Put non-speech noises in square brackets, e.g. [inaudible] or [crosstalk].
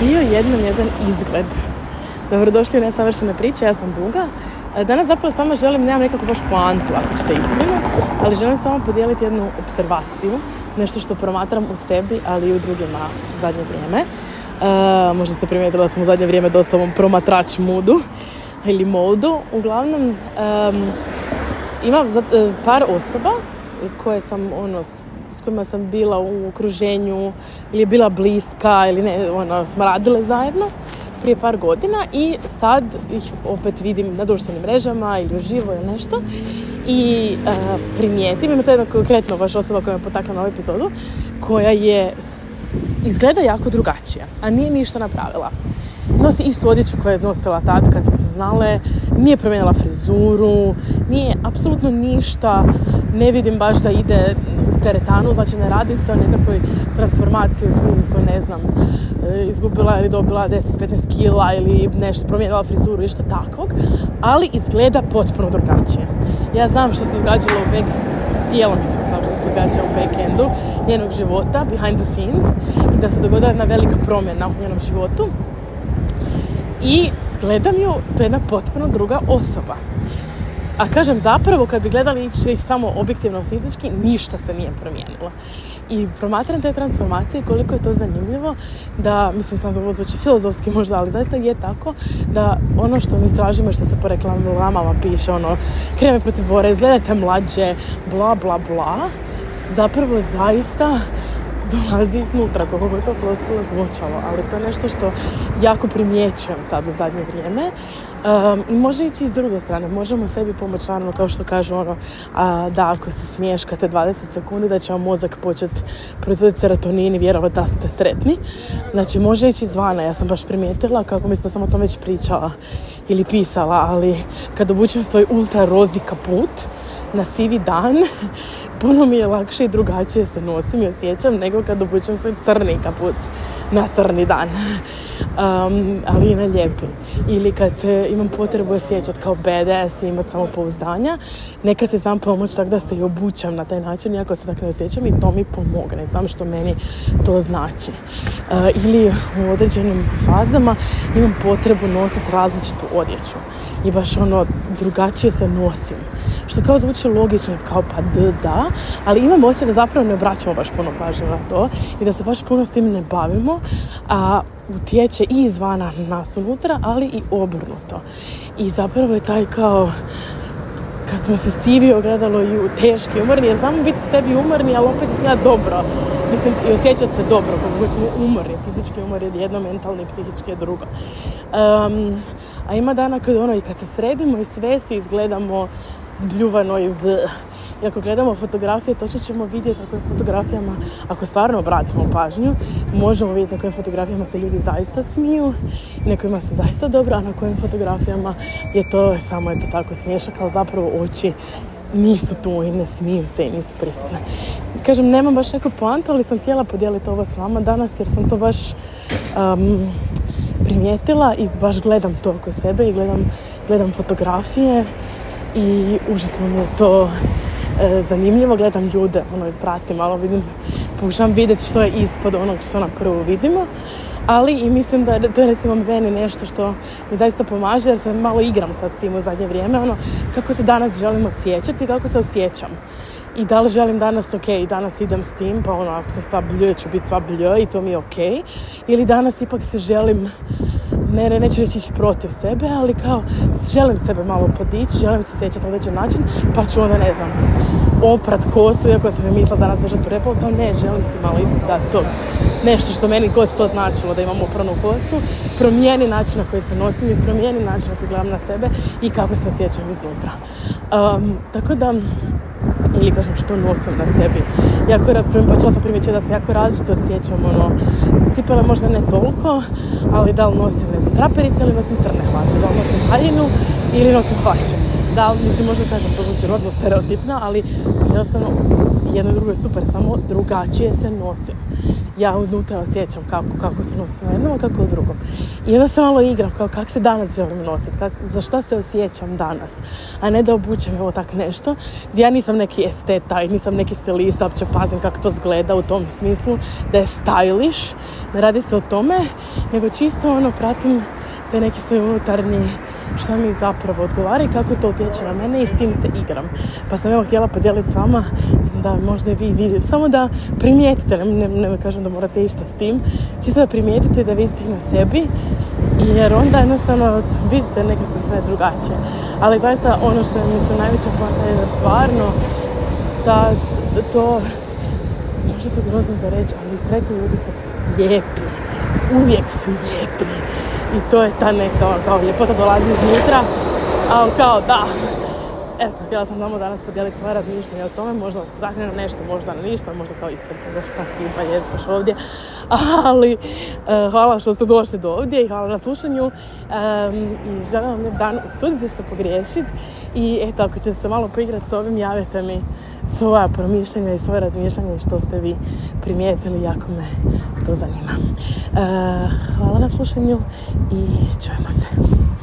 bio jednom jedan izgled. Dobrodošli u nesavršene priče, ja sam Duga. E, danas zapravo samo želim, nemam nekakvu baš poantu, ako ćete iskreno, ali želim samo podijeliti jednu observaciju, nešto što promatram u sebi, ali i u drugima zadnje vrijeme. E, možda ste primijetili da sam u zadnje vrijeme dosta ovom promatrač mudu ili modu. Uglavnom, imam e, par osoba koje sam ono s kojima sam bila u okruženju ili je bila bliska ili ne, ono, smo radile zajedno prije par godina i sad ih opet vidim na društvenim mrežama ili uživo ili nešto i e, primijetim, ima to jedna konkretno baš osoba koja me potakla na ovu epizodu koja je izgleda jako drugačija, a nije ništa napravila. Nosi istu odjeću koju je nosila tad kad smo se znale, nije promijenila frizuru, nije apsolutno ništa, ne vidim baš da ide teretanu, znači ne radi se o nekakvoj transformaciji u ne znam, e, izgubila ili dobila 10-15 kila ili nešto, promijenila frizuru ili što takvog, ali izgleda potpuno drugačije. Ja znam što se događalo u back, djelomično znam što se događa u backendu njenog života, behind the scenes, i da se dogodila jedna velika promjena u njenom životu. I gledam ju, to je jedna potpuno druga osoba a kažem, zapravo, kad bi gledali ići samo objektivno fizički, ništa se nije promijenilo. I promatram te transformacije koliko je to zanimljivo da, mislim sam za zvuči filozofski možda, ali zaista je tako da ono što mi stražimo što se po reklamama piše, ono kreme protiv bore, izgledajte mlađe, bla bla bla, zapravo zaista dolazi iznutra, kako to floskula zvučalo, ali to je nešto što jako primjećujem sad u zadnje vrijeme. Um, može ići iz druge strane, možemo sebi pomoći, naravno, kao što kažu ono, da ako se smješkate 20 sekundi, da će vam mozak početi proizvoditi serotonin i vjerovat da ste sretni. Znači, može ići izvana, ja sam baš primijetila, kako mislim da sam o tom već pričala ili pisala, ali kad obučem svoj ultra rozi kaput, na sivi dan, [laughs] puno mi je lakše i drugačije se nosim i osjećam nego kad obučem svoj crni kaput na crni dan. [laughs] ali i na lijepi. Ili kad se imam potrebu osjećati kao BDS i imati pouzdanja nekad se znam pomoć tako da se i obučem na taj način, iako se tak ne osjećam i to mi pomogne. Znam što meni to znači. E, ili u određenim fazama imam potrebu nositi različitu odjeću i baš ono drugačije se nosim što kao zvuči logično, kao pa d, da, ali imam osjećaj da zapravo ne obraćamo baš puno pažnje na to i da se baš puno s tim ne bavimo, a utječe i izvana nas unutra, ali i obrnuto. I zapravo je taj kao kad smo se sivi ogledalo i teški umorni, jer samo biti sebi umorni, ali opet izgleda dobro. Mislim, i osjećati se dobro, kako pa smo umorni. Fizički umor je jedno, mentalni, psihički je drugo. a ima dana kad ono, i kad se sredimo i sve si izgledamo i v... I ako gledamo fotografije, točno ćemo vidjeti na kojim fotografijama, ako stvarno obratimo pažnju, možemo vidjeti na kojim fotografijama se ljudi zaista smiju, i na kojima se zaista dobro, a na kojim fotografijama je to samo eto tako smiješa, kao zapravo oči nisu tu i ne smiju se i nisu prisutne. Kažem, nemam baš neku poantu, ali sam htjela podijeliti ovo s vama danas jer sam to baš primijetila i baš gledam to oko sebe i gledam, gledam fotografije i užasno mi je to e, zanimljivo. Gledam ljude, ono, pratim, malo vidim, pokušavam vidjeti što je ispod onog što na prvu vidimo. Ali i mislim da to je recimo meni nešto što mi zaista pomaže jer se malo igram sad s tim u zadnje vrijeme. Ono, kako se danas želim osjećati i kako se osjećam. I da li želim danas, ok, danas idem s tim, pa ono, ako sam sva bljuje, ću biti sva i to mi je ok. Ili danas ipak se želim ne, neću reći ići protiv sebe, ali kao želim sebe malo podići, želim se sjećati na određen način, pa ću onda, ne znam, oprat kosu, iako sam mi mislila danas držati u repu, kao ne, želim si malo dati to nešto što meni god to značilo da imam opranu kosu, promijeni način na koji se nosim i promijeni način na koji gledam na sebe i kako se osjećam iznutra. tako da, ili kažem što nosim na sebi. Jako je počela sam primjećati da se jako različito osjećam, ono, cipele možda ne toliko, ali da li nosim, ne znam, traperice ili nosim crne hlače, da li nosim haljinu ili nosim hlače. Da, mislim, možda kažem, to zvuči rodno stereotipno, ali jednostavno jedno drugo je super, samo drugačije se nosim. Ja unutra osjećam kako, kako se nosim na jednom, a kako u drugom. I onda se malo igram, kao kako se danas želim nositi, za šta se osjećam danas, a ne da obučem ovo tak nešto. Ja nisam neki esteta i nisam neki stilista, opće pazim kako to zgleda u tom smislu, da je stylish, da radi se o tome, nego čisto ono pratim te neki svoj unutarnji što mi zapravo odgovara i kako to utječe na mene i s tim se igram. Pa sam evo htjela podijeliti s vama da možda vi vidite, samo da primijetite, ne, ne, kažem da morate išta s tim, čisto da primijetite da vidite na sebi, jer onda jednostavno vidite nekako sve drugačije. Ali zaista ono što mi se najveća poanta da stvarno da, to možda to grozno za reći, ali sretni ljudi su lijepi. Uvijek su lijepi. I to je ta neka ono, kao ljepota dolazi iznutra, ali kao da, Eto, htjela sam samo danas podijeliti svoje razmišljanje o tome, možda vas na nešto, možda na ništa, možda kao i sam da šta ti pa ovdje, ali e, hvala što ste došli do ovdje i hvala na slušanju i želim vam dan, usudite se pogriješiti i eto, ako ćete se malo poigrati s ovim, javite mi svoja promišljanja i svoje razmišljanja što ste vi primijetili, jako me to zanima. E, hvala na slušanju i čujemo se.